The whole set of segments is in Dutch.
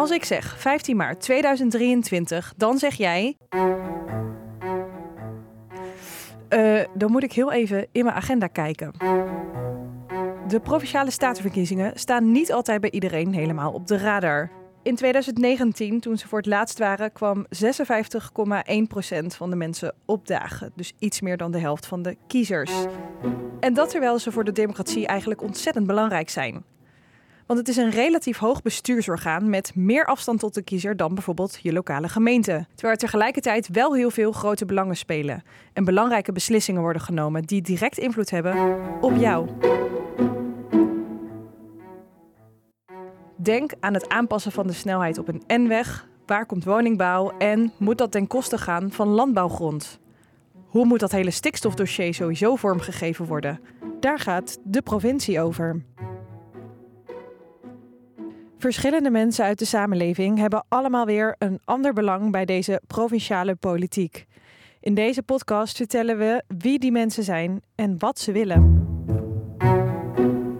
Als ik zeg 15 maart 2023, dan zeg jij. Uh, dan moet ik heel even in mijn agenda kijken. De provinciale statenverkiezingen staan niet altijd bij iedereen helemaal op de radar. In 2019, toen ze voor het laatst waren, kwam 56,1% van de mensen opdagen. Dus iets meer dan de helft van de kiezers. En dat terwijl ze voor de democratie eigenlijk ontzettend belangrijk zijn. Want het is een relatief hoog bestuursorgaan met meer afstand tot de kiezer dan bijvoorbeeld je lokale gemeente. Terwijl er tegelijkertijd wel heel veel grote belangen spelen en belangrijke beslissingen worden genomen die direct invloed hebben op jou. Denk aan het aanpassen van de snelheid op een N-weg. Waar komt woningbouw en moet dat ten koste gaan van landbouwgrond? Hoe moet dat hele stikstofdossier sowieso vormgegeven worden? Daar gaat de provincie over. Verschillende mensen uit de samenleving hebben allemaal weer een ander belang bij deze provinciale politiek. In deze podcast vertellen we wie die mensen zijn en wat ze willen.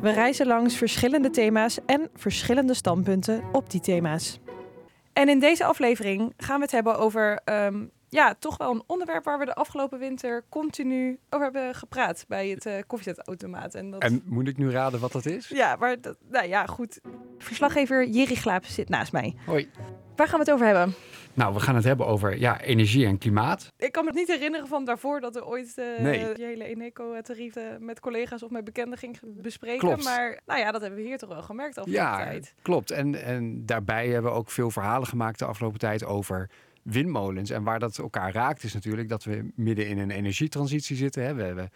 We reizen langs verschillende thema's en verschillende standpunten op die thema's. En in deze aflevering gaan we het hebben over ehm, ja, toch wel een onderwerp waar we de afgelopen winter continu over hebben gepraat bij het uh, koffiezetautomaat. En, dat... en moet ik nu raden wat dat is? Ja, maar dat, nou ja, goed. Verslaggever Jiri Glaap zit naast mij. Hoi. Waar gaan we het over hebben? Nou, we gaan het hebben over ja, energie en klimaat. Ik kan me niet herinneren van daarvoor dat er ooit uh, nee. die hele Eneco-tarieven met collega's of met bekenden ging bespreken. Klopt. Maar nou ja, dat hebben we hier toch wel gemerkt afgelopen ja, tijd. Klopt. En, en daarbij hebben we ook veel verhalen gemaakt de afgelopen tijd over windmolens. En waar dat elkaar raakt is natuurlijk dat we midden in een energietransitie zitten. Hè. We hebben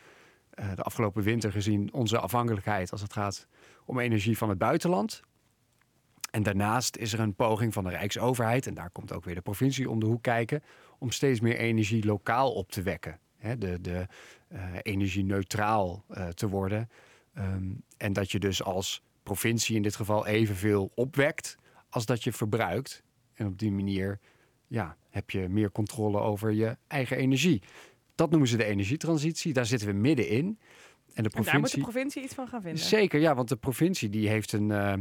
uh, de afgelopen winter gezien onze afhankelijkheid als het gaat om energie van het buitenland. En daarnaast is er een poging van de Rijksoverheid, en daar komt ook weer de provincie om de hoek kijken, om steeds meer energie lokaal op te wekken. Hè, de de uh, energie neutraal uh, te worden. Um, en dat je dus als provincie in dit geval evenveel opwekt als dat je verbruikt. En op die manier ja, heb je meer controle over je eigen energie. Dat noemen ze de energietransitie. Daar zitten we middenin. En, de provincie, en daar moet de provincie iets van gaan vinden. Zeker, ja, want de provincie die heeft een, uh,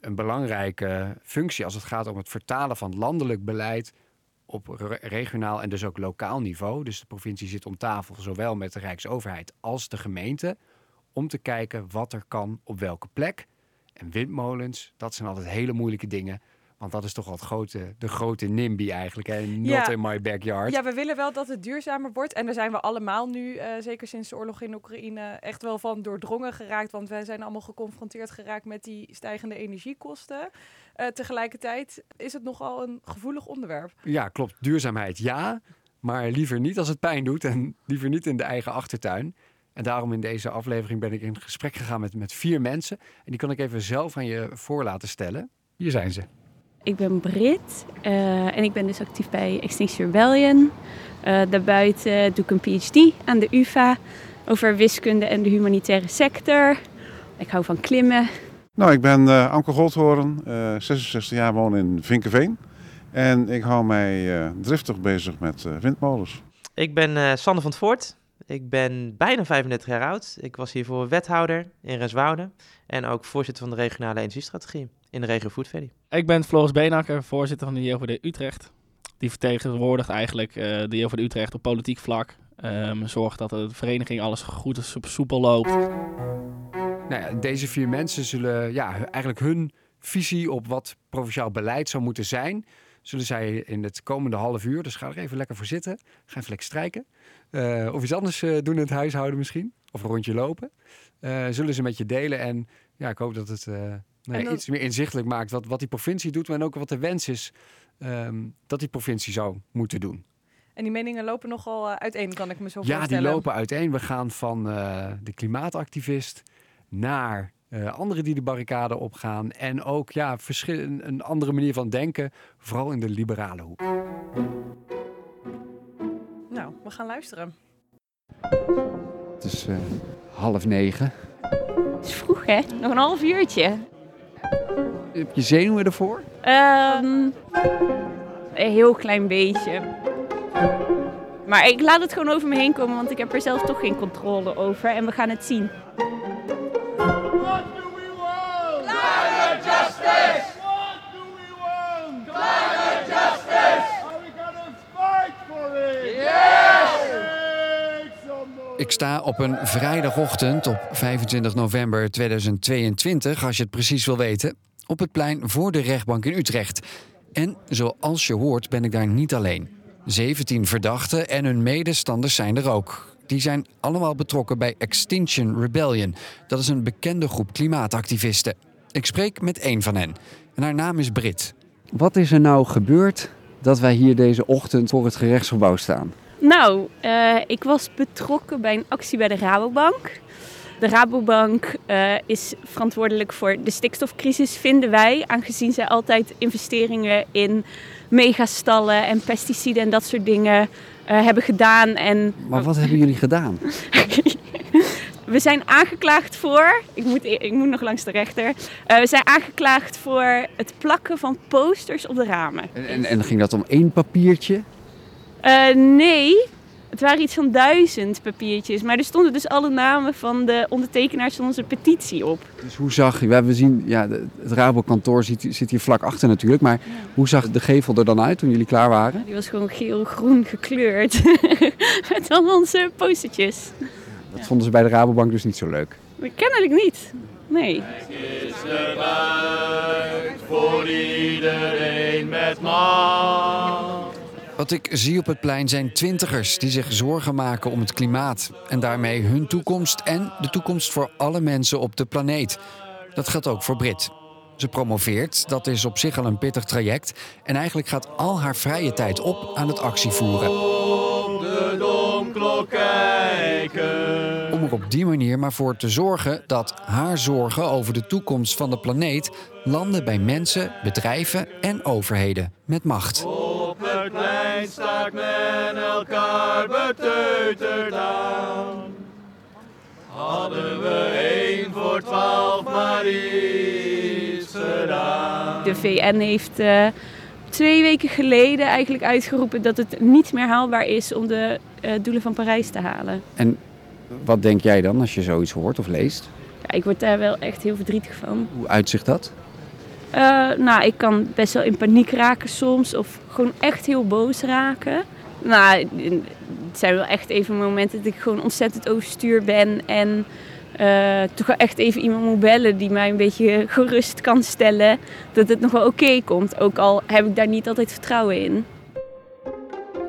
een belangrijke functie als het gaat om het vertalen van landelijk beleid op regionaal en dus ook lokaal niveau. Dus de provincie zit om tafel, zowel met de Rijksoverheid als de gemeente, om te kijken wat er kan op welke plek. En windmolens, dat zijn altijd hele moeilijke dingen. Want dat is toch wel het grote, de grote NIMBY eigenlijk. En not in my backyard. Ja, we willen wel dat het duurzamer wordt. En daar zijn we allemaal nu, uh, zeker sinds de oorlog in Oekraïne, echt wel van doordrongen geraakt. Want wij zijn allemaal geconfronteerd geraakt met die stijgende energiekosten. Uh, tegelijkertijd is het nogal een gevoelig onderwerp. Ja, klopt. Duurzaamheid ja. Maar liever niet als het pijn doet. En liever niet in de eigen achtertuin. En daarom in deze aflevering ben ik in gesprek gegaan met, met vier mensen. En die kan ik even zelf aan je voor laten stellen. Hier zijn ze. Ik ben Brit uh, en ik ben dus actief bij Extinction Rebellion. Uh, daarbuiten doe ik een PhD aan de UvA over wiskunde en de humanitaire sector. Ik hou van klimmen. Nou, ik ben uh, Anke Goldhoorn, 66 jaar, woon in Vinkenveen. En ik hou mij driftig bezig met windmolens. Ik ben Sander van het Voort. Ik ben bijna 35 jaar oud. Ik was hiervoor wethouder in Renswoude en ook voorzitter van de regionale energiestrategie in de regio Food Valley. Ik ben Floris Beenakker, voorzitter van de JOVD Utrecht. Die vertegenwoordigt eigenlijk uh, de JOVD Utrecht op politiek vlak. Um, zorgt dat de vereniging alles goed en soepel loopt. Nou ja, deze vier mensen zullen ja, eigenlijk hun visie op wat provinciaal beleid zou moeten zijn... zullen zij in het komende half uur, dus ga er even lekker voor zitten. Ga even lekker strijken. Uh, of iets anders uh, doen in het huishouden misschien. Of een rondje lopen. zullen ze met je delen en ja, ik hoop dat het nee, iets meer inzichtelijk maakt wat, wat die provincie doet, maar ook wat de wens is um, dat die provincie zou moeten doen. En die meningen lopen nogal uiteen, kan ik me zo voorstellen. Ja, die lopen uiteen. We gaan van de klimaatactivist naar uh, anderen die de barricade opgaan. En ook ja, verschil, een andere manier van denken, vooral in de liberale hoek. We gaan luisteren. Het is half negen. Het is vroeg, hè? Nog een half uurtje. Heb je zenuwen ervoor? Um, een heel klein beetje. Maar ik laat het gewoon over me heen komen, want ik heb er zelf toch geen controle over. En we gaan het zien. What do we want? Climate justice! What do we want? Ik sta op een vrijdagochtend op 25 november 2022, als je het precies wil weten, op het plein voor de rechtbank in Utrecht. En zoals je hoort ben ik daar niet alleen. 17 verdachten en hun medestanders zijn er ook. Die zijn allemaal betrokken bij Extinction Rebellion. Dat is een bekende groep klimaatactivisten. Ik spreek met één van hen. En haar naam is Brit. Wat is er nou gebeurd dat wij hier deze ochtend voor het gerechtsgebouw staan? Nou, uh, ik was betrokken bij een actie bij de Rabobank. De Rabobank uh, is verantwoordelijk voor de stikstofcrisis, vinden wij, aangezien zij altijd investeringen in megastallen en pesticiden en dat soort dingen uh, hebben gedaan. En... Maar wat hebben jullie gedaan? we zijn aangeklaagd voor. Ik moet, ik moet nog langs de rechter. Uh, we zijn aangeklaagd voor het plakken van posters op de ramen. En, en, en ging dat om één papiertje? Uh, nee, het waren iets van duizend papiertjes. Maar er stonden dus alle namen van de ondertekenaars van onze petitie op. Dus hoe zag je, we zien, ja, het Rabo-kantoor zit, zit, hier vlak achter natuurlijk. Maar ja. hoe zag de gevel er dan uit toen jullie klaar waren? Die was gewoon geel-groen gekleurd. Met al onze postertjes. Dat vonden ze bij de Rabobank dus niet zo leuk. Kennelijk niet. Nee. is de buik voor iedereen met macht. Wat ik zie op het plein zijn twintigers die zich zorgen maken om het klimaat. En daarmee hun toekomst en de toekomst voor alle mensen op de planeet. Dat geldt ook voor Brit. Ze promoveert, dat is op zich al een pittig traject. En eigenlijk gaat al haar vrije tijd op aan het actievoeren. Domklok kijken. Om er op die manier maar voor te zorgen dat haar zorgen over de toekomst van de planeet landen bij mensen, bedrijven en overheden met macht. Op het plein staat men elkaar beteuterd aan. Hadden we één voor twaalf maar iets gedaan. De VN heeft uh, twee weken geleden eigenlijk uitgeroepen dat het niet meer haalbaar is om de uh, doelen van Parijs te halen. En wat denk jij dan als je zoiets hoort of leest? Ja, ik word daar wel echt heel verdrietig van. Hoe uitzicht dat? Uh, nou, ik kan best wel in paniek raken soms of gewoon echt heel boos raken. Nou, het zijn wel echt even momenten dat ik gewoon ontzettend overstuur ben en uh, toch echt even iemand moet bellen die mij een beetje gerust kan stellen dat het nog wel oké komt. Ook al heb ik daar niet altijd vertrouwen in.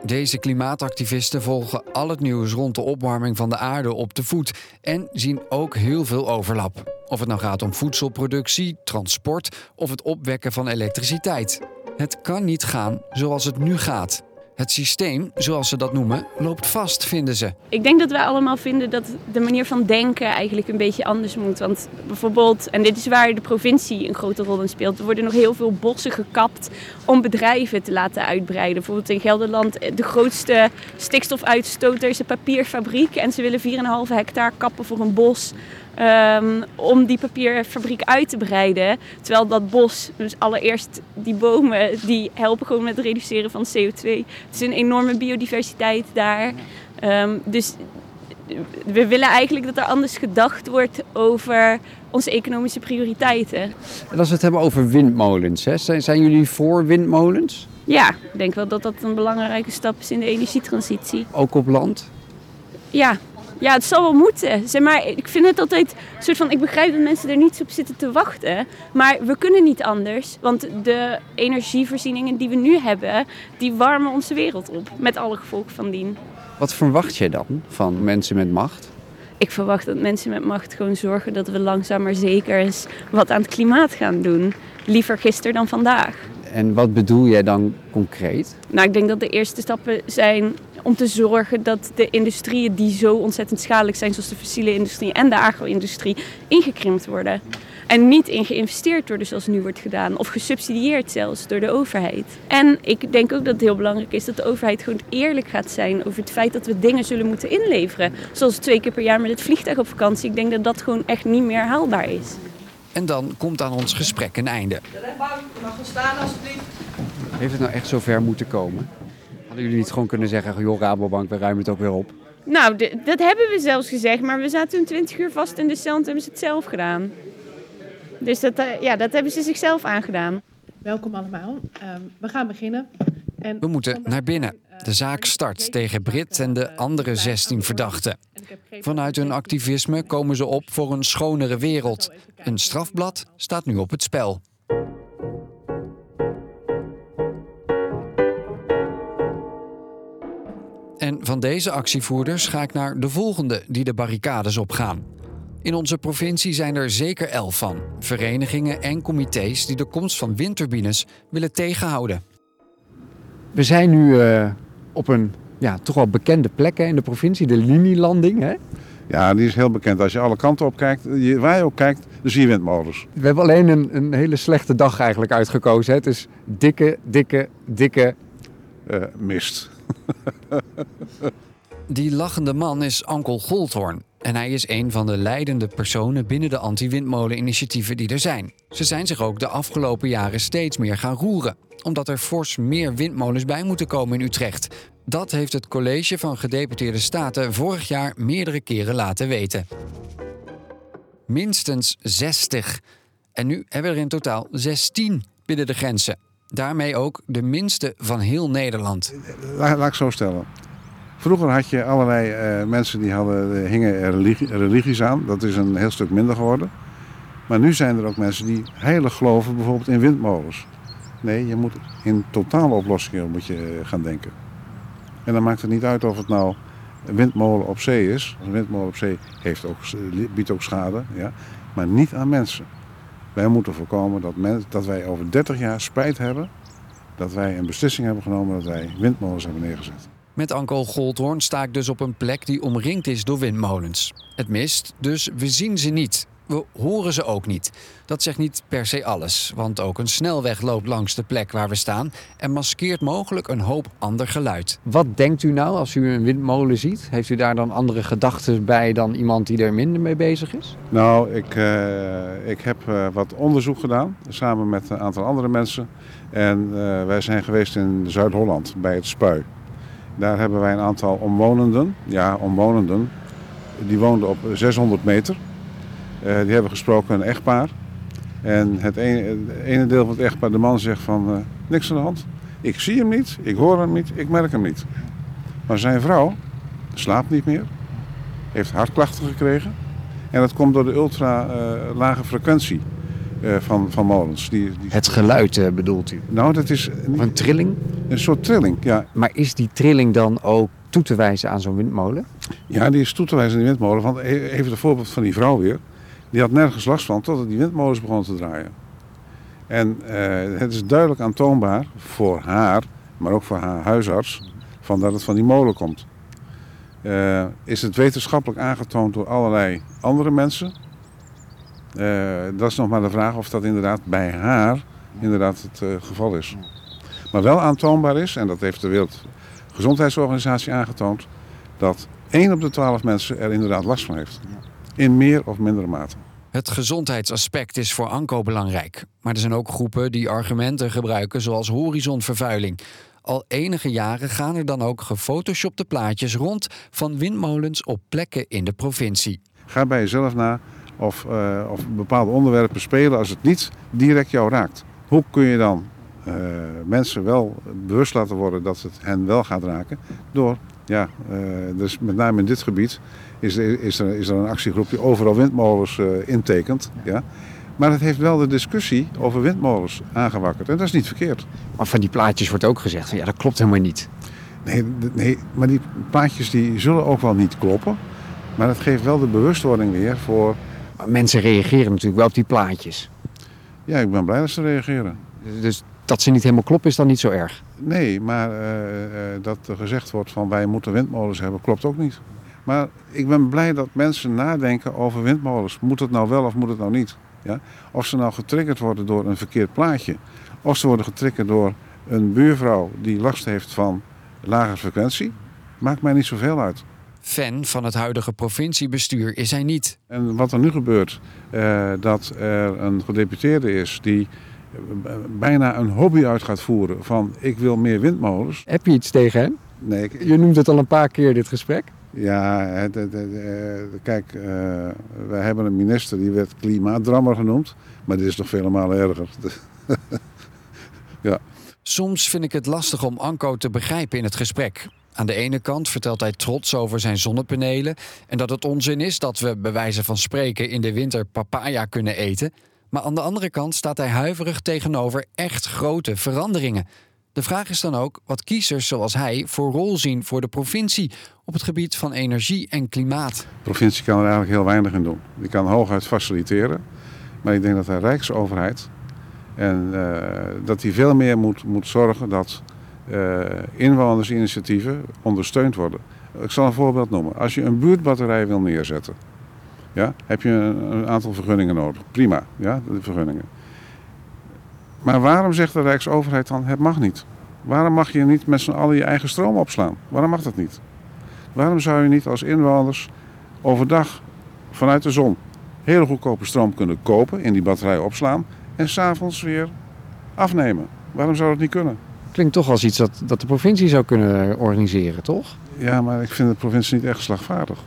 Deze klimaatactivisten volgen al het nieuws rond de opwarming van de aarde op de voet en zien ook heel veel overlap. Of het nou gaat om voedselproductie, transport of het opwekken van elektriciteit. Het kan niet gaan zoals het nu gaat. Het systeem, zoals ze dat noemen, loopt vast, vinden ze. Ik denk dat wij allemaal vinden dat de manier van denken eigenlijk een beetje anders moet. Want bijvoorbeeld, en dit is waar de provincie een grote rol in speelt, er worden nog heel veel bossen gekapt om bedrijven te laten uitbreiden. Bijvoorbeeld in Gelderland, de grootste stikstofuitstoter is een papierfabriek. En ze willen 4,5 hectare kappen voor een bos. Um, om die papierfabriek uit te breiden. Terwijl dat bos, dus allereerst die bomen, die helpen gewoon met het reduceren van CO2. Het is een enorme biodiversiteit daar. Um, dus we willen eigenlijk dat er anders gedacht wordt over onze economische prioriteiten. En als we het hebben over windmolens, hè, zijn, zijn jullie voor windmolens? Ja, ik denk wel dat dat een belangrijke stap is in de energietransitie. Ook op land? Ja, ja, het zal wel moeten. Zeg maar, ik vind het altijd een soort van. Ik begrijp dat mensen er niet op zitten te wachten. Maar we kunnen niet anders. Want de energievoorzieningen die we nu hebben, die warmen onze wereld op. Met alle gevolgen van dien. Wat verwacht je dan van mensen met macht? Ik verwacht dat mensen met macht gewoon zorgen dat we langzaam maar zeker eens wat aan het klimaat gaan doen. Liever gisteren dan vandaag. En wat bedoel jij dan concreet? Nou, ik denk dat de eerste stappen zijn om te zorgen dat de industrieën die zo ontzettend schadelijk zijn, zoals de fossiele industrie en de agro-industrie, ingekrimpt worden. En niet in geïnvesteerd worden zoals nu wordt gedaan. Of gesubsidieerd zelfs door de overheid. En ik denk ook dat het heel belangrijk is dat de overheid gewoon eerlijk gaat zijn over het feit dat we dingen zullen moeten inleveren. Zoals twee keer per jaar met het vliegtuig op vakantie. Ik denk dat dat gewoon echt niet meer haalbaar is. En dan komt aan ons gesprek een einde. De rechtbank, mag wel staan alsjeblieft. Heeft het nou echt zover moeten komen? Hadden jullie niet gewoon kunnen zeggen, joh Rabobank, we ruimen het ook weer op? Nou, dat hebben we zelfs gezegd, maar we zaten toen 20 uur vast in de cel en hebben ze het zelf gedaan. Dus dat, ja, dat hebben ze zichzelf aangedaan. Welkom allemaal. Um, we gaan beginnen. En we moeten naar binnen. De zaak start tegen Brit en de andere 16 verdachten. Vanuit hun activisme komen ze op voor een schonere wereld. Een strafblad staat nu op het spel. En van deze actievoerders ga ik naar de volgende die de barricades opgaan. In onze provincie zijn er zeker elf van. Verenigingen en comité's die de komst van windturbines willen tegenhouden. We zijn nu eh, op een ja, toch wel bekende plek hè, in de provincie, de linielanding. Hè? Ja, die is heel bekend. Als je alle kanten op kijkt, je- waar je ook kijkt, dan zie je windmolens. We hebben alleen een, een hele slechte dag eigenlijk uitgekozen. Hè? Het is dikke, dikke, dikke... Eh, mist. Die lachende man is Ankel Goldhoorn. En hij is een van de leidende personen binnen de anti-windmolen-initiatieven die er zijn. Ze zijn zich ook de afgelopen jaren steeds meer gaan roeren. Omdat er fors meer windmolens bij moeten komen in Utrecht. Dat heeft het college van gedeputeerde staten vorig jaar meerdere keren laten weten. Minstens 60. En nu hebben we er in totaal 16 binnen de grenzen. Daarmee ook de minste van heel Nederland. Laat, ik zo stellen. Vroeger had je allerlei eh, mensen die hadden, eh, hingen religie- religies aan. Dat is een heel stuk minder geworden. Maar nu zijn er ook mensen die heilig geloven bijvoorbeeld in windmolens. Nee, je moet in totale oplossingen moet je gaan denken. En dan maakt het niet uit of het nou een windmolen op zee is. Een windmolen op zee heeft ook, biedt ook schade, ja, maar niet aan mensen. Wij moeten voorkomen dat, men, dat wij over 30 jaar spijt hebben dat wij een beslissing hebben genomen dat wij windmolens hebben neergezet. Met Anko Goldhoorn sta ik dus op een plek die omringd is door windmolens. Het mist, dus we zien ze niet. We horen ze ook niet. Dat zegt niet per se alles, want ook een snelweg loopt langs de plek waar we staan en maskeert mogelijk een hoop ander geluid. Wat denkt u nou als u een windmolen ziet? Heeft u daar dan andere gedachten bij dan iemand die er minder mee bezig is? Nou, ik, eh, ik heb eh, wat onderzoek gedaan samen met een aantal andere mensen. En eh, wij zijn geweest in Zuid-Holland bij het Spui. Daar hebben wij een aantal omwonenden, ja omwonenden, die woonden op 600 meter. Eh, die hebben gesproken een echtpaar. En het ene, het ene deel van het echtpaar, de man zegt van eh, niks aan de hand. Ik zie hem niet, ik hoor hem niet, ik merk hem niet. Maar zijn vrouw slaapt niet meer, heeft hartklachten gekregen. En dat komt door de ultra eh, lage frequentie van, van molens. Die, die... Het geluid bedoelt u? Nou, dat is Of een trilling? een soort trilling. Ja, Maar is die trilling dan ook toe te wijzen aan zo'n windmolen? ja die is toe te wijzen aan die windmolen. Want e- even het voorbeeld van die vrouw weer. Die had nergens last van totdat die windmolens begonnen te draaien. En eh, het is duidelijk aantoonbaar voor haar, maar ook voor haar huisarts, van dat het van die molen komt. Eh, is het wetenschappelijk aangetoond door allerlei andere mensen? Eh, dat is nog maar de vraag of dat inderdaad bij haar inderdaad het geval is. Maar wel aantoonbaar is, en dat heeft de Wereldgezondheidsorganisatie aangetoond, dat 1 op de 12 mensen er inderdaad last van heeft. In meer of mindere mate. Het gezondheidsaspect is voor Anko belangrijk. Maar er zijn ook groepen die argumenten gebruiken zoals horizonvervuiling. Al enige jaren gaan er dan ook gefotoshopte plaatjes rond van windmolens op plekken in de provincie. Ga bij jezelf na of, eh, of bepaalde onderwerpen spelen als het niet direct jou raakt. Hoe kun je dan eh, mensen wel bewust laten worden dat het hen wel gaat raken? Door, ja, eh, dus met name in dit gebied is, er- is, er, is er een actiegroep die overal windmolens eh, intekent. Ja. Maar het heeft wel de discussie over windmolens aangewakkerd. En dat is niet verkeerd. Maar van die plaatjes wordt ook gezegd van ja, dat klopt helemaal niet. Nee, nee, maar die plaatjes die zullen ook wel niet kloppen. Maar het geeft wel de bewustwording weer voor... Maar mensen reageren natuurlijk wel op die plaatjes. Ja, ik ben blij dat ze reageren. Dus dat ze niet helemaal kloppen is dan niet zo erg. Nee, maar eh, eh, dat er gezegd wordt van wij moeten windmolens hebben, klopt ook niet. Maar ik ben blij dat mensen nadenken over windmolens. Moet het nou wel of moet het nou niet? Ja? Of ze nou getriggerd worden door een verkeerd plaatje. Of ze worden getriggerd door een buurvrouw die last heeft van lage frequentie. Maakt mij niet zoveel uit. Fan van het huidige provinciebestuur is hij niet. En wat er nu gebeurt, eh, dat er een gedeputeerde is die eh, bijna een hobby uit gaat voeren van ik wil meer windmolens. Heb je iets tegen hem? Nee, ik, Je noemt het al een paar keer dit gesprek. Ja, het, eh, kijk, eh, wij hebben een minister die werd klimaatdrammer genoemd, maar dit is nog vele malen erger. Soms vind ik het lastig om Anko te begrijpen in het gesprek. Aan de ene kant vertelt hij trots over zijn zonnepanelen en dat het onzin is dat we bij wijze van spreken in de winter papaya kunnen eten. Maar aan de andere kant staat hij huiverig tegenover echt grote veranderingen. De vraag is dan ook wat kiezers zoals hij voor rol zien voor de provincie op het gebied van energie en klimaat. De provincie kan er eigenlijk heel weinig in doen. Die kan hooguit faciliteren. Maar ik denk dat de Rijksoverheid en uh, dat die veel meer moet, moet zorgen dat uh, inwonersinitiatieven ondersteund worden. Ik zal een voorbeeld noemen. Als je een buurtbatterij wil neerzetten, ja, heb je een, een aantal vergunningen nodig. Prima, ja, de vergunningen. Maar waarom zegt de Rijksoverheid dan het mag niet? Waarom mag je niet met z'n allen je eigen stroom opslaan? Waarom mag dat niet? Waarom zou je niet als inwoners overdag vanuit de zon hele goedkope stroom kunnen kopen, in die batterij opslaan en s'avonds weer afnemen? Waarom zou dat niet kunnen? Klinkt toch als iets dat, dat de provincie zou kunnen organiseren, toch? Ja, maar ik vind de provincie niet echt slagvaardig.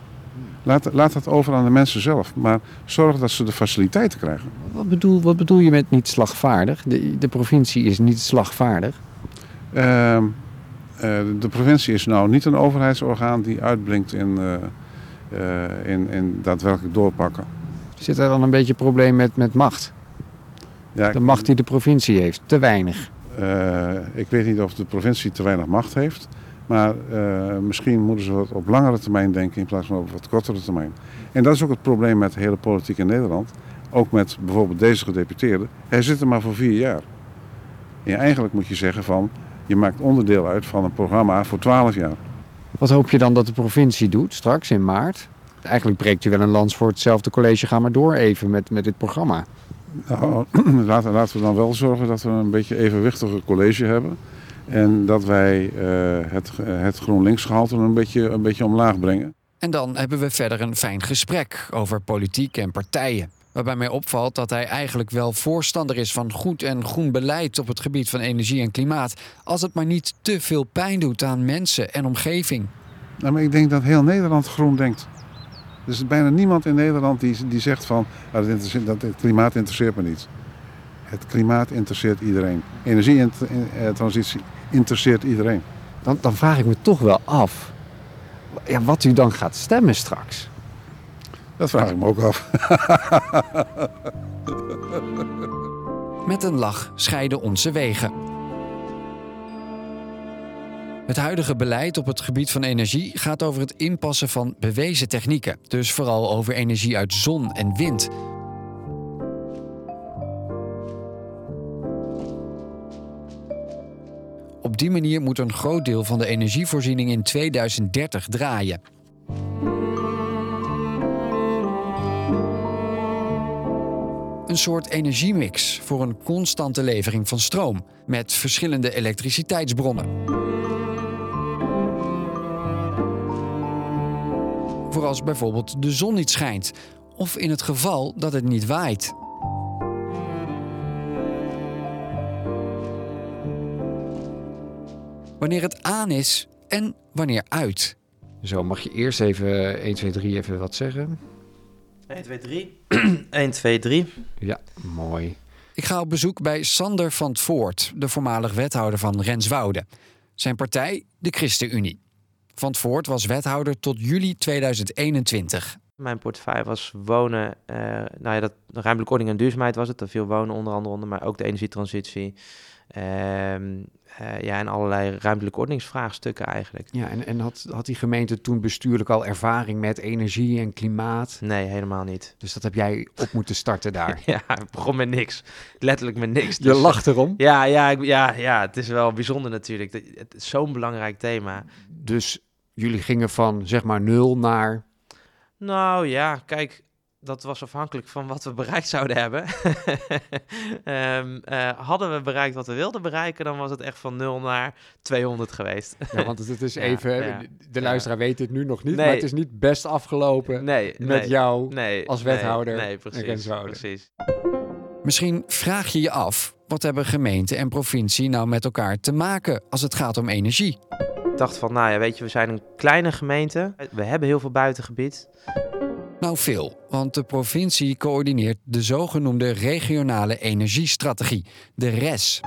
Laat, laat dat over aan de mensen zelf. Maar zorg dat ze de faciliteiten krijgen. Wat bedoel, wat bedoel je met niet slagvaardig? De, de provincie is niet slagvaardig. Uh, uh, de provincie is nou niet een overheidsorgaan die uitblinkt in, uh, in, in daadwerkelijk doorpakken. Zit er dan een beetje een probleem met, met macht? Ja, de macht die de provincie heeft, te weinig. Ik weet niet of de provincie te weinig macht heeft. Maar uh, misschien moeten ze wat op langere termijn denken in plaats van op wat kortere termijn. En dat is ook het probleem met de hele politiek in Nederland. Ook met bijvoorbeeld deze gedeputeerde. Hij zit er maar voor vier jaar. En eigenlijk moet je zeggen van, je maakt onderdeel uit van een programma voor twaalf jaar. Wat hoop je dan dat de provincie doet straks in maart? Eigenlijk breekt je wel een lans voor hetzelfde college. Ga maar door even met, met dit programma. Nou, laten, laten we dan wel zorgen dat we een beetje evenwichtiger college hebben. En dat wij uh, het, het GroenLinks-gehalte een beetje, een beetje omlaag brengen. En dan hebben we verder een fijn gesprek over politiek en partijen. Waarbij mij opvalt dat hij eigenlijk wel voorstander is van goed en groen beleid op het gebied van energie en klimaat. Als het maar niet te veel pijn doet aan mensen en omgeving. Nou, maar ik denk dat heel Nederland groen denkt. Er is bijna niemand in Nederland die, die zegt van nou, dat, dat het klimaat interesseert me niet. Het klimaat interesseert iedereen. Energietransitie interesseert iedereen. Dan, dan vraag ik me toch wel af ja, wat u dan gaat stemmen straks. Dat vraag ik me ook af. Met een lach scheiden onze wegen. Het huidige beleid op het gebied van energie gaat over het inpassen van bewezen technieken, dus vooral over energie uit zon en wind. Op die manier moet een groot deel van de energievoorziening in 2030 draaien. Een soort energiemix voor een constante levering van stroom met verschillende elektriciteitsbronnen. Voor als bijvoorbeeld de zon niet schijnt of in het geval dat het niet waait. Wanneer het aan is en wanneer uit. Zo, mag je eerst even 1, 2, 3 even wat zeggen? 1, 2, 3. 1, 2, 3. Ja, mooi. Ik ga op bezoek bij Sander van het Voort, de voormalig wethouder van Renswoude. Zijn partij, de ChristenUnie. Van het Voort was wethouder tot juli 2021. Mijn portefeuille was wonen, uh, nou ja, dat, ruimtelijke ordening en duurzaamheid was het. Er viel wonen onder andere onder, maar ook de energietransitie. Um, uh, ja, en allerlei ruimtelijke ordeningsvraagstukken eigenlijk. Ja, en, en had, had die gemeente toen bestuurlijk al ervaring met energie en klimaat? Nee, helemaal niet. Dus dat heb jij op moeten starten daar? ja, ik begon met niks. Letterlijk met niks. Je dus, lacht erom? Ja, ja, ja, ja, het is wel bijzonder natuurlijk. Het is zo'n belangrijk thema. Dus jullie gingen van zeg maar nul naar... Nou ja, kijk, dat was afhankelijk van wat we bereikt zouden hebben. um, uh, hadden we bereikt wat we wilden bereiken, dan was het echt van 0 naar 200 geweest. ja, want het is even, ja, de luisteraar weet het nu nog niet, nee. maar het is niet best afgelopen nee, met nee, jou als wethouder. Nee, precies, precies. Misschien vraag je je af, wat hebben gemeente en provincie nou met elkaar te maken als het gaat om energie? Ik dacht van, nou ja, weet je, we zijn een kleine gemeente. We hebben heel veel buitengebied. Nou veel, want de provincie coördineert de zogenoemde regionale energiestrategie, de RES.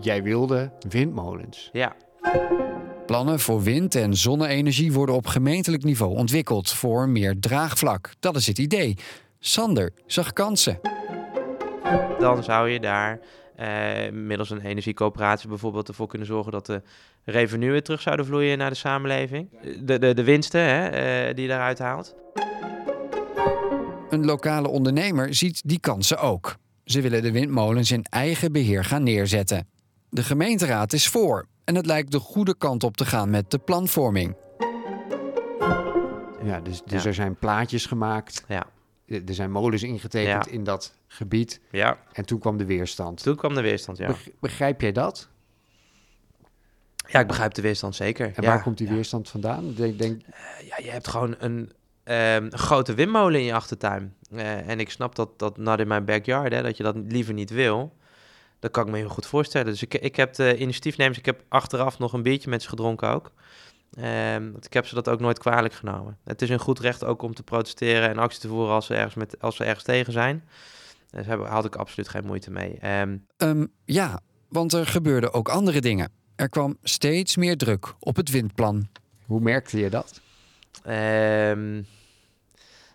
jij wilde windmolens. Ja, Plannen voor wind- en zonne-energie worden op gemeentelijk niveau ontwikkeld voor meer draagvlak. Dat is het idee. Sander zag kansen. dan zou je daar eh, middels een energiecoöperatie bijvoorbeeld ervoor kunnen zorgen dat de revenuen terug zouden vloeien naar de samenleving. De, de, de winsten hè, eh, die je daaruit haalt. Een lokale ondernemer ziet die kansen ook. Ze willen de windmolens in eigen beheer gaan neerzetten. De gemeenteraad is voor en het lijkt de goede kant op te gaan met de planvorming. Ja, dus, dus Ja. er zijn plaatjes gemaakt. Ja. Er zijn molens ingetekend Ja. in dat gebied. Ja, En toen kwam de weerstand. toen kwam de weerstand, ja. Beg- Begrijp jij dat? Ja, ik begrijp de weerstand zeker. En ja. waar komt die ja. weerstand vandaan? Denk, denk, Ja, je hebt gewoon een, ehm, een grote windmolen in je achtertuin. Eh, en ik snap dat dat not in my backyard, hè, dat je dat liever niet wil. Dat kan ik me heel goed voorstellen. Dus ik, ik heb de initiatiefnemers, ik heb achteraf nog een biertje met ze gedronken ook. Ehm, ik heb ze dat ook nooit kwalijk genomen. Het is een goed recht ook om te protesteren en actie te voeren als ze ergens, met, als ze ergens tegen zijn. Dus daar had ik absoluut geen moeite mee. Ehm, Ehm, ja, want er gebeurden ook andere dingen. Er kwam steeds meer druk op het windplan. hoe merkte je dat? Ehm,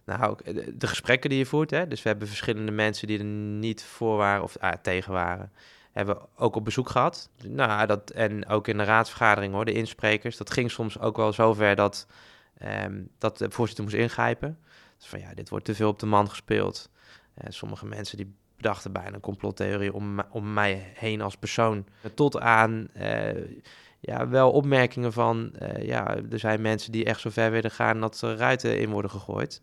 nou, de, de gesprekken die je voert, hè? dus we hebben verschillende mensen die er niet voor waren of ah, tegen waren, hebben we ook op bezoek gehad. Nou, dat, en ook in de raadsvergadering hoor, de insprekers. Dat ging soms ook wel zover dat, ehm, dat de voorzitter moest ingrijpen. Dus van ja, dit wordt te veel op de man gespeeld. Eh, sommige mensen die bedachten bijna een complottheorie om, om mij heen als persoon. Tot aan eh, ja, wel opmerkingen van, eh, ja, er zijn mensen die echt zo ver willen gaan dat er ruiten in worden gegooid.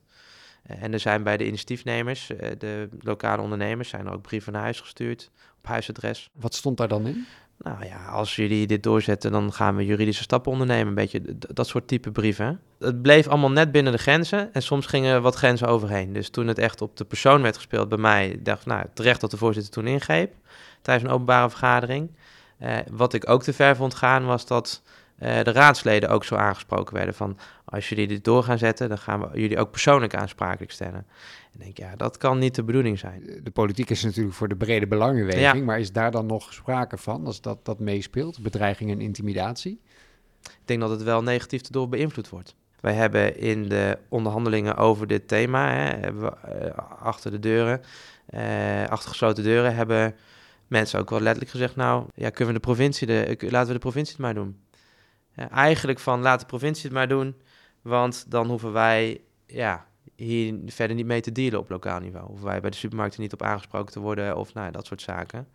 Eh, en er zijn bij de initiatiefnemers, eh, de lokale ondernemers, zijn ook brieven naar huis gestuurd, op huisadres. Wat stond daar dan in? Nou ja, als jullie dit doorzetten, dan gaan we juridische stappen ondernemen. Een beetje dat soort type brieven. Het bleef allemaal net binnen de grenzen en soms gingen wat grenzen overheen. Dus toen het echt op de persoon werd gespeeld bij mij, dacht ik, nou terecht dat de voorzitter toen ingreep tijdens een openbare vergadering. Eh, wat ik ook te ver vond gaan, was dat eh, de raadsleden ook zo aangesproken werden van als jullie dit door gaan zetten, dan gaan we jullie ook persoonlijk aansprakelijk stellen. En ik denk, ja, dat kan niet de bedoeling zijn. De politiek is natuurlijk voor de brede belangenweging, Ja. maar is daar dan nog sprake van als dat, dat meespeelt? Bedreiging en intimidatie? Ik denk dat het wel negatief erdoor beïnvloed wordt. Wij hebben in de onderhandelingen over dit thema, hè, we, eh, achter de deuren, eh, achter gesloten deuren, hebben mensen ook wel letterlijk gezegd, nou, ja, kunnen we de provincie, de, laten we de provincie het maar doen. Eigenlijk van, laat de provincie het maar doen, want dan hoeven wij, ja, hier verder niet mee te dealen op lokaal niveau. Hoeven wij bij de supermarkten niet op aangesproken te worden of nou, dat soort zaken.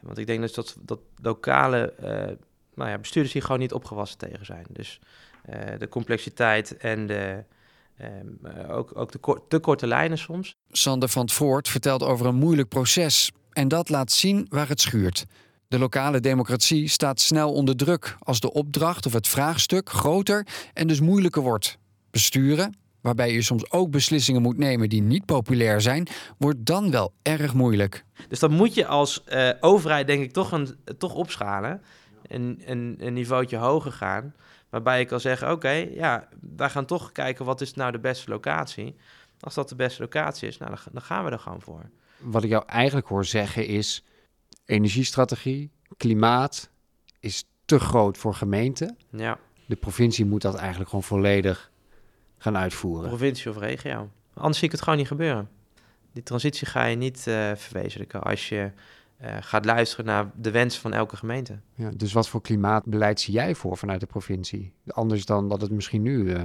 Want ik denk dus dat, dat lokale eh, nou ja, bestuurders hier gewoon niet opgewassen tegen zijn. Dus eh, de complexiteit en de, ehm, eh, ook, ook de kor- te korte lijnen soms. Sander van het Voort vertelt over een moeilijk proces. En dat laat zien waar het schuurt. De lokale democratie staat snel onder druk als de opdracht of het vraagstuk groter en dus moeilijker wordt. Besturen, waarbij je soms ook beslissingen moet nemen die niet populair zijn, wordt dan wel erg moeilijk. Dus dan moet je als eh, overheid denk ik toch, een, toch opschalen. Een, een, een niveautje hoger gaan. Waarbij ik kan zeggen, oké, ja, wij gaan toch kijken wat is nou de beste locatie. Als dat de beste locatie is, nou, dan, dan gaan we er gewoon voor. Wat ik jou eigenlijk hoor zeggen is... energiestrategie, klimaat is te groot voor gemeenten. Ja, De provincie moet dat eigenlijk gewoon volledig gaan uitvoeren. provincie of regio. Anders zie ik het gewoon niet gebeuren. Die transitie ga je niet eh, verwezenlijken als je eh, gaat luisteren naar de wensen van elke gemeente. Ja, dus wat voor klimaatbeleid zie jij voor vanuit de provincie? Anders dan dat het misschien nu eh,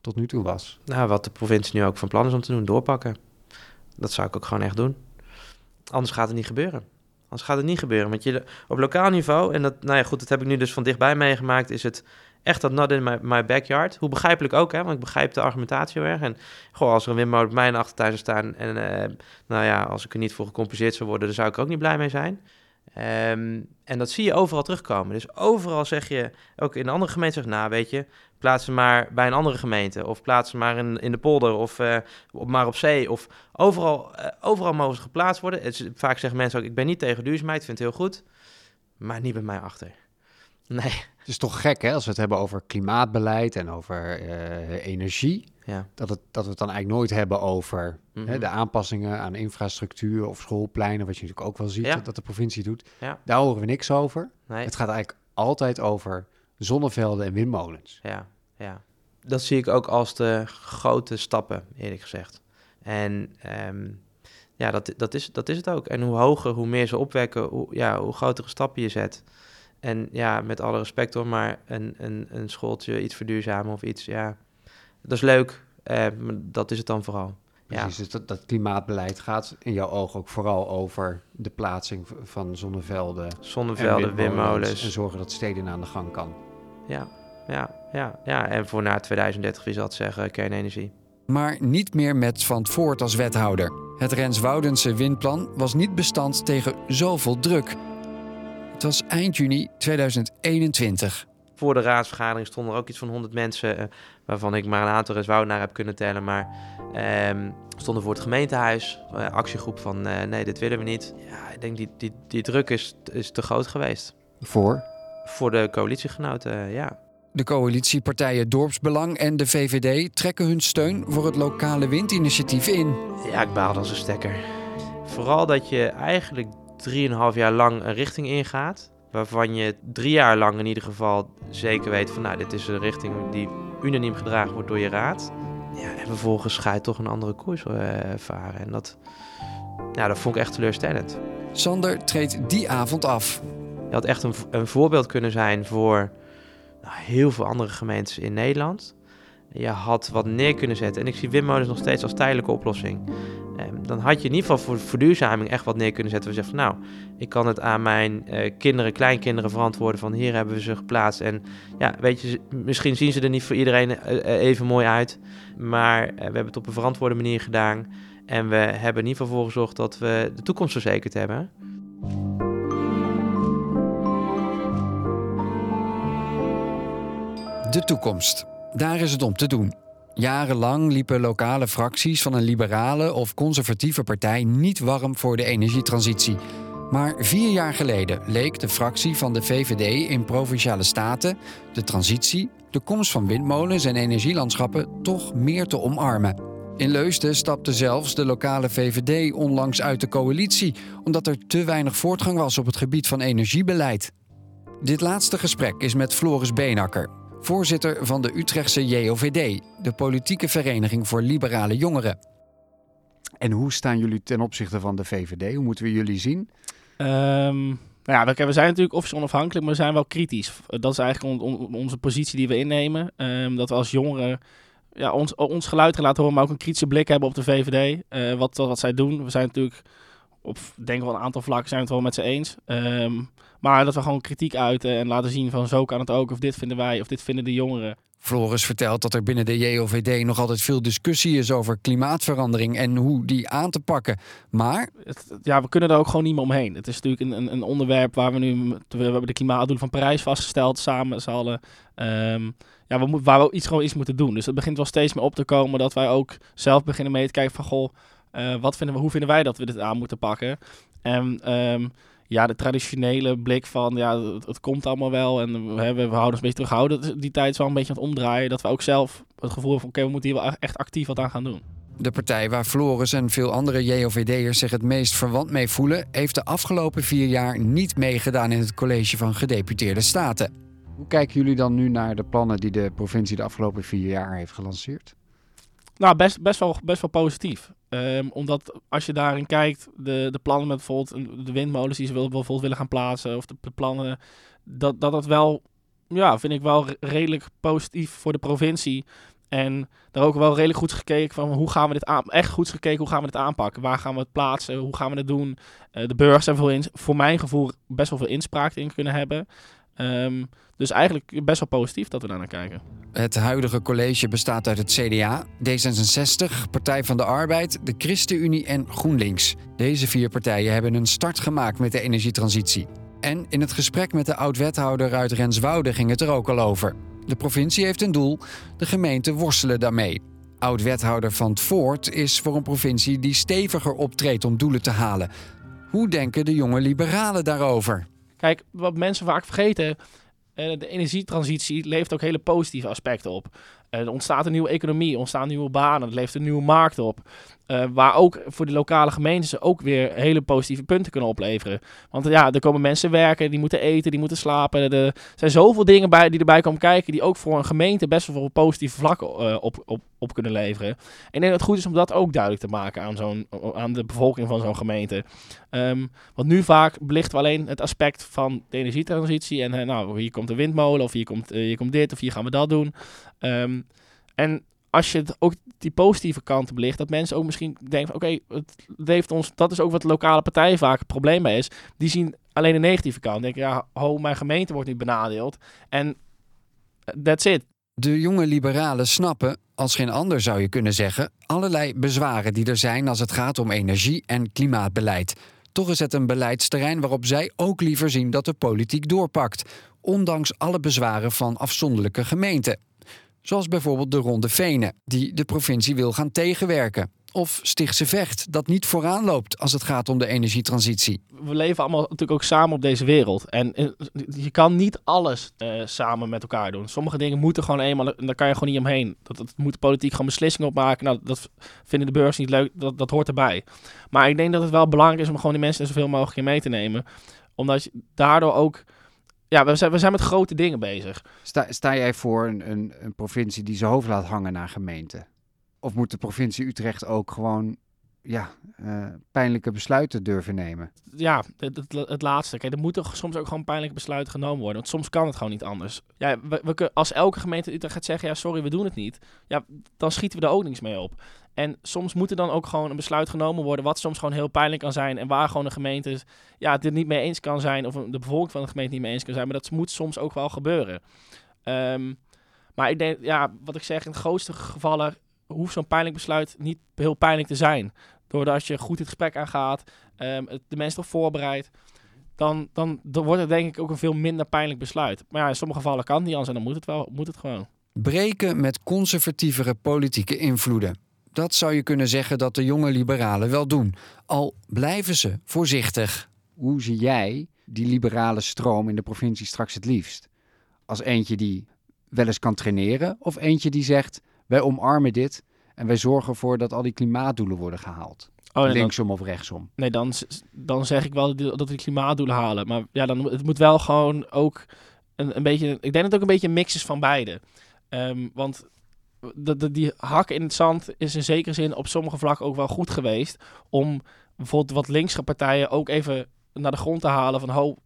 tot nu toe was. Nou, wat de provincie nu ook van plan is om te doen, doorpakken. Dat zou ik ook gewoon echt doen. Anders gaat het niet gebeuren. Anders gaat het niet gebeuren. Want je, op lokaal niveau, en dat, nou ja, goed, dat heb ik nu dus van dichtbij meegemaakt, is het echt dat not in my, backyard. Hoe begrijpelijk ook, hè, want ik begrijp de argumentatie heel erg. En goh, als er een windmolen op mijn achtertuin zou staan, en eh, nou ja, als ik er niet voor gecompenseerd zou worden, dan zou ik ook niet blij mee zijn. Ehm, en dat zie je overal terugkomen. Dus overal zeg je, ook in andere gemeenten, zeg, nou weet je, plaats ze maar bij een andere gemeente. Of plaats ze maar in, in de polder, of eh, maar op zee. Of overal, eh, overal mogen ze geplaatst worden. Vaak zeggen mensen ook, ik ben niet tegen duurzaamheid, vind het heel goed. Maar niet bij mij achter. Nee, Het is toch gek hè, als we het hebben over klimaatbeleid en over eh, energie. Ja. Dat, het, dat we het dan eigenlijk nooit hebben over hè, Mhm. de aanpassingen aan infrastructuur of schoolpleinen, wat je natuurlijk ook wel ziet Ja. dat, dat de provincie doet. Ja. Daar horen we niks over. Nee. Het gaat eigenlijk altijd over zonnevelden en windmolens. Ja, ja. Dat zie ik ook als de grote stappen, eerlijk gezegd. En ehm, ja, dat, dat, is, dat is het ook. En hoe hoger, hoe meer ze opwekken, hoe, ja, hoe grotere stappen je zet. En ja, met alle respect hoor, maar een, een, een schooltje iets verduurzamen of iets, ja, dat is leuk. eh, maar dat is het dan vooral. Ja. Precies, dus dat, dat klimaatbeleid gaat in jouw ogen ook vooral over de plaatsing van zonnevelden, Zonnevelden, en windmolens. En zorgen dat steden aan de gang kan. Ja, ja, ja, ja. En voor na 2030, wie zal het zeggen, kernenergie. Maar niet meer met Van Voort als wethouder. Het Renswoudense windplan was niet bestand tegen zoveel druk. Het was eind juni 2021. Voor de raadsvergadering stonden er ook iets van 100 mensen, eh, waarvan ik maar een aantal Renswoudenaar heb kunnen tellen. Maar ehm, stonden voor het gemeentehuis, eh, actiegroep van eh, nee, dit willen we niet. Ja, ik denk die, die, die druk is, is te groot geweest. Voor? Voor de coalitiegenoten, ja. De coalitiepartijen Dorpsbelang en de VVD trekken hun steun voor het lokale windinitiatief in. Ja, ik baalde als een stekker. Vooral dat je eigenlijk drieënhalf jaar lang een richting ingaat. Waarvan je drie jaar lang in ieder geval zeker weet van... nou, dit is een richting die unaniem gedragen wordt door je raad. Ja, en vervolgens ga je toch een andere koers eh, varen. En dat, ja, dat vond ik echt teleurstellend. Sander treedt die avond af. Je had echt een, een voorbeeld kunnen zijn voor nou, heel veel andere gemeentes in Nederland. Je had wat neer kunnen zetten. En ik zie windmolens nog steeds als tijdelijke oplossing. Ehm, dan had je in ieder geval voor verduurzaming echt wat neer kunnen zetten. We zeggen van nou, ik kan het aan mijn eh, kinderen, kleinkinderen verantwoorden. Van hier hebben we ze geplaatst. En ja, weet je, misschien zien ze er niet voor iedereen eh, eh, even mooi uit. Maar we hebben het op een verantwoorde manier gedaan. En we hebben in ieder geval voor gezorgd dat we de toekomst verzekerd hebben. De toekomst. Daar is het om te doen. Jarenlang liepen lokale fracties van een liberale of conservatieve partij niet warm voor de energietransitie. Maar vier jaar geleden leek de fractie van de VVD in provinciale staten de transitie, de komst van windmolens en energielandschappen toch meer te omarmen. In Leusden stapte zelfs de lokale VVD onlangs uit de coalitie, omdat er te weinig voortgang was op het gebied van energiebeleid. Dit laatste gesprek is met Floris Beenakker, voorzitter van de Utrechtse JOVD, de politieke vereniging voor liberale jongeren. En hoe staan jullie ten opzichte van de VVD? Hoe moeten we jullie zien? Ehm, nou ja, we, zijn natuurlijk officieel onafhankelijk, maar we zijn wel kritisch. Dat is eigenlijk on- on- onze positie die we innemen. Ehm, dat we als jongeren ja, ons, ons geluid gaan laten horen, maar ook een kritische blik hebben op de VVD. eh, wat, wat zij doen. We zijn natuurlijk op, denk wel een aantal vlakken zijn we het wel met ze eens. Ehm, maar dat we gewoon kritiek uiten en laten zien van zo kan het ook. Of dit vinden wij, of dit vinden de jongeren. Floris vertelt dat er binnen de JOVD nog altijd veel discussie is over klimaatverandering en hoe die aan te pakken. Maar Het, ja, we kunnen er ook gewoon niet meer omheen. Het is natuurlijk een, een, een onderwerp waar we nu... We hebben de klimaatdoelen van Parijs vastgesteld samen met z'n allen. Ehm, ja, we moet, waar we iets, gewoon iets moeten doen. Dus het begint wel steeds meer op te komen dat wij ook zelf beginnen mee te kijken van... Goh, eh, wat vinden we, hoe vinden wij dat we dit aan moeten pakken? En ehm, ja, de traditionele blik van ja, het, het komt allemaal wel en we, hebben, we houden ons een beetje terughouden. Die tijd is wel een beetje aan het omdraaien. Dat we ook zelf het gevoel hebben van oké, we moeten hier wel echt actief wat aan gaan doen. de partij waar Floris en veel andere JOVD'ers zich het meest verwant mee voelen, heeft de afgelopen vier jaar niet meegedaan in het college van gedeputeerde staten. Hoe kijken jullie dan nu naar de plannen die de provincie de afgelopen vier jaar heeft gelanceerd? Nou, best, best, wel, best wel positief. Ehm, omdat als je daarin kijkt, de, de plannen met bijvoorbeeld de windmolens die ze wil, bijvoorbeeld willen gaan plaatsen, of de, de plannen, dat, dat dat wel, ja, vind ik wel re- redelijk positief voor de provincie. En daar ook wel redelijk goed gekeken van hoe gaan we dit aan, echt goed gekeken hoe gaan we dit aanpakken, waar gaan we het plaatsen, hoe gaan we het doen. Eh, de burgers hebben voor, ins- voor mijn gevoel best wel veel inspraak in kunnen hebben. Ehm, dus eigenlijk best wel positief dat we daar naar kijken. Het huidige college bestaat uit het CDA, D66, Partij van de Arbeid, de ChristenUnie en GroenLinks. Deze vier partijen hebben een start gemaakt met de energietransitie. En in het gesprek met de oud-wethouder uit Renswoude ging het er ook al over. De provincie heeft een doel, de gemeenten worstelen daarmee. Oud-wethouder van het Voort is voor een provincie die steviger optreedt om doelen te halen. Hoe denken de jonge liberalen daarover? Kijk, wat mensen vaak vergeten, eh, de energietransitie levert ook hele positieve aspecten op. er ontstaat een nieuwe economie, ontstaan nieuwe banen, er leeft een nieuwe markt op. Uh, waar ook voor de lokale gemeentes ook weer hele positieve punten kunnen opleveren. Want ja, er komen mensen werken, die moeten eten, die moeten slapen. Er zijn zoveel dingen bij, die erbij komen kijken, die ook voor een gemeente best wel veel positieve vlakken uh, op, op, op kunnen leveren. En ik denk dat het goed is om dat ook duidelijk te maken aan, zo'n, aan de bevolking van zo'n gemeente. Um, want nu vaak belichten we alleen het aspect van de energietransitie. En uh, nou, hier komt de windmolen, of hier komt, hier komt dit, of hier gaan we dat doen. Um, en als je ook die positieve kanten belicht, dat mensen ook misschien denken: oké, het heeft ons, dat is ook wat lokale partijen vaak het probleem bij is. Die zien alleen de negatieve kant. Denken: ja, ho, mijn gemeente wordt niet benadeeld. En that's it. De jonge liberalen snappen, als geen ander zou je kunnen zeggen, allerlei bezwaren die er zijn als het gaat om energie- en klimaatbeleid. Toch is het een beleidsterrein waarop zij ook liever zien dat de politiek doorpakt, ondanks alle bezwaren van afzonderlijke gemeenten. Zoals bijvoorbeeld de Ronde Venen, die de provincie wil gaan tegenwerken. Of Stichtse Vecht, dat niet vooraan loopt als het gaat om de energietransitie. We leven allemaal natuurlijk ook samen op deze wereld. En eh, je kan niet alles uh, samen met elkaar doen. Sommige dingen moeten gewoon eenmaal, daar kan je gewoon niet omheen. Dat, dat moet de politiek gewoon beslissingen opmaken. Nou, dat vinden de beurs niet leuk, dat, dat hoort erbij. Maar ik denk dat het wel belangrijk is om gewoon die mensen zoveel mogelijk in mee te nemen. Omdat je daardoor ook ja, we zijn, we zijn met grote dingen bezig. Sta, sta jij voor een, een, een provincie die zijn hoofd laat hangen naar gemeenten? Of moet de provincie Utrecht ook gewoon ja, uh, pijnlijke besluiten durven nemen? Ja, het, het, het, laatste. Kijk, er moeten soms ook gewoon pijnlijke besluiten genomen worden. Want soms kan het gewoon niet anders. Ja, we, we, als elke gemeente Utrecht gaat zeggen, ja, sorry, we doen het niet. Ja, dan schieten we er ook niks mee op. En soms moet er dan ook gewoon een besluit genomen worden, wat soms gewoon heel pijnlijk kan zijn. En waar gewoon de gemeente ja, het niet mee eens kan zijn, of de bevolking van de gemeente niet mee eens kan zijn. Maar dat moet soms ook wel gebeuren. Um, maar ik denk, ja, wat ik zeg, in de grootste gevallen hoeft zo'n pijnlijk besluit niet heel pijnlijk te zijn. Doordat je goed het gesprek aangaat, um, de mensen toch voorbereidt. Dan, dan, dan wordt het denk ik ook een veel minder pijnlijk besluit. Maar ja, in sommige gevallen kan het niet anders en dan moet het wel, moet het gewoon. Breken met conservatievere politieke invloeden. Dat zou je kunnen zeggen dat de jonge liberalen wel doen. Al blijven ze voorzichtig. Hoe zie jij die liberale stroom in de provincie straks het liefst? Als eentje die wel eens kan traineren of eentje die zegt: wij omarmen dit en wij zorgen ervoor dat al die klimaatdoelen worden gehaald? Oh, nee, Linksom dan, of rechtsom? Nee, dan, dan zeg ik wel dat we die klimaatdoelen halen. Maar ja, dan, het moet wel gewoon ook een, een beetje. Ik denk dat het ook een beetje een mix is van beide. Um, want die hak in het zand is in zekere zin op sommige vlakken ook wel goed geweest. Om bijvoorbeeld wat linkse partijen ook even naar de grond te halen van ho,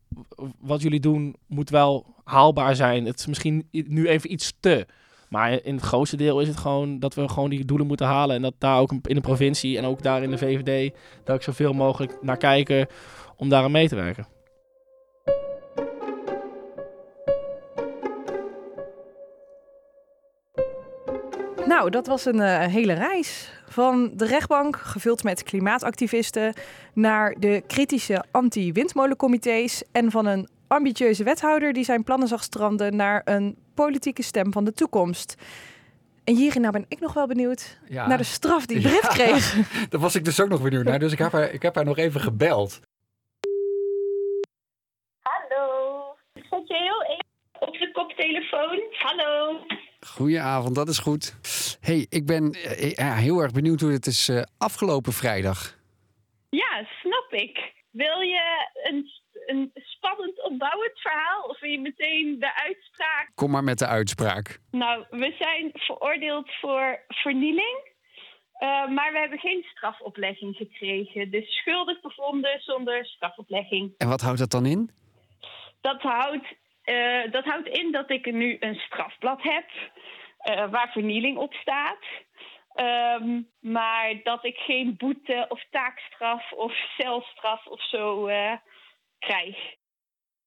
wat jullie doen moet wel haalbaar zijn. Het is misschien nu even iets te. Maar in het grootste deel is het gewoon dat we gewoon die doelen moeten halen. En dat daar ook in de provincie en ook daar in de VVD, dat ik zoveel mogelijk naar kijken om daar mee te werken. Nou, dat was een uh, hele reis. Van de rechtbank, gevuld met klimaatactivisten, naar de kritische anti-windmolencomité's en van een ambitieuze wethouder die zijn plannen zag stranden naar een politieke stem van de toekomst. En hierin nou ben ik nog wel benieuwd ja. naar de straf die Brit ja, kreeg. Daar was ik dus ook nog benieuwd naar, dus ik heb haar, ik heb haar nog even gebeld. Hallo, zet je heel even op de koptelefoon. Hallo. Goedenavond, dat is goed. hey, ik ben uh, heel erg benieuwd hoe het is uh, afgelopen vrijdag. Ja, snap ik. Wil je een, een spannend opbouwend verhaal of wil je meteen de uitspraak? Kom maar met de uitspraak. Nou, we zijn veroordeeld voor vernieling. Uh, maar we hebben geen strafoplegging gekregen. Dus schuldig bevonden zonder strafoplegging. En wat houdt dat dan in? Dat houdt uh, dat houdt in dat ik nu een strafblad heb uh, waar vernieling op staat. Um, maar dat ik geen boete of taakstraf of celstraf of zo uh, krijg.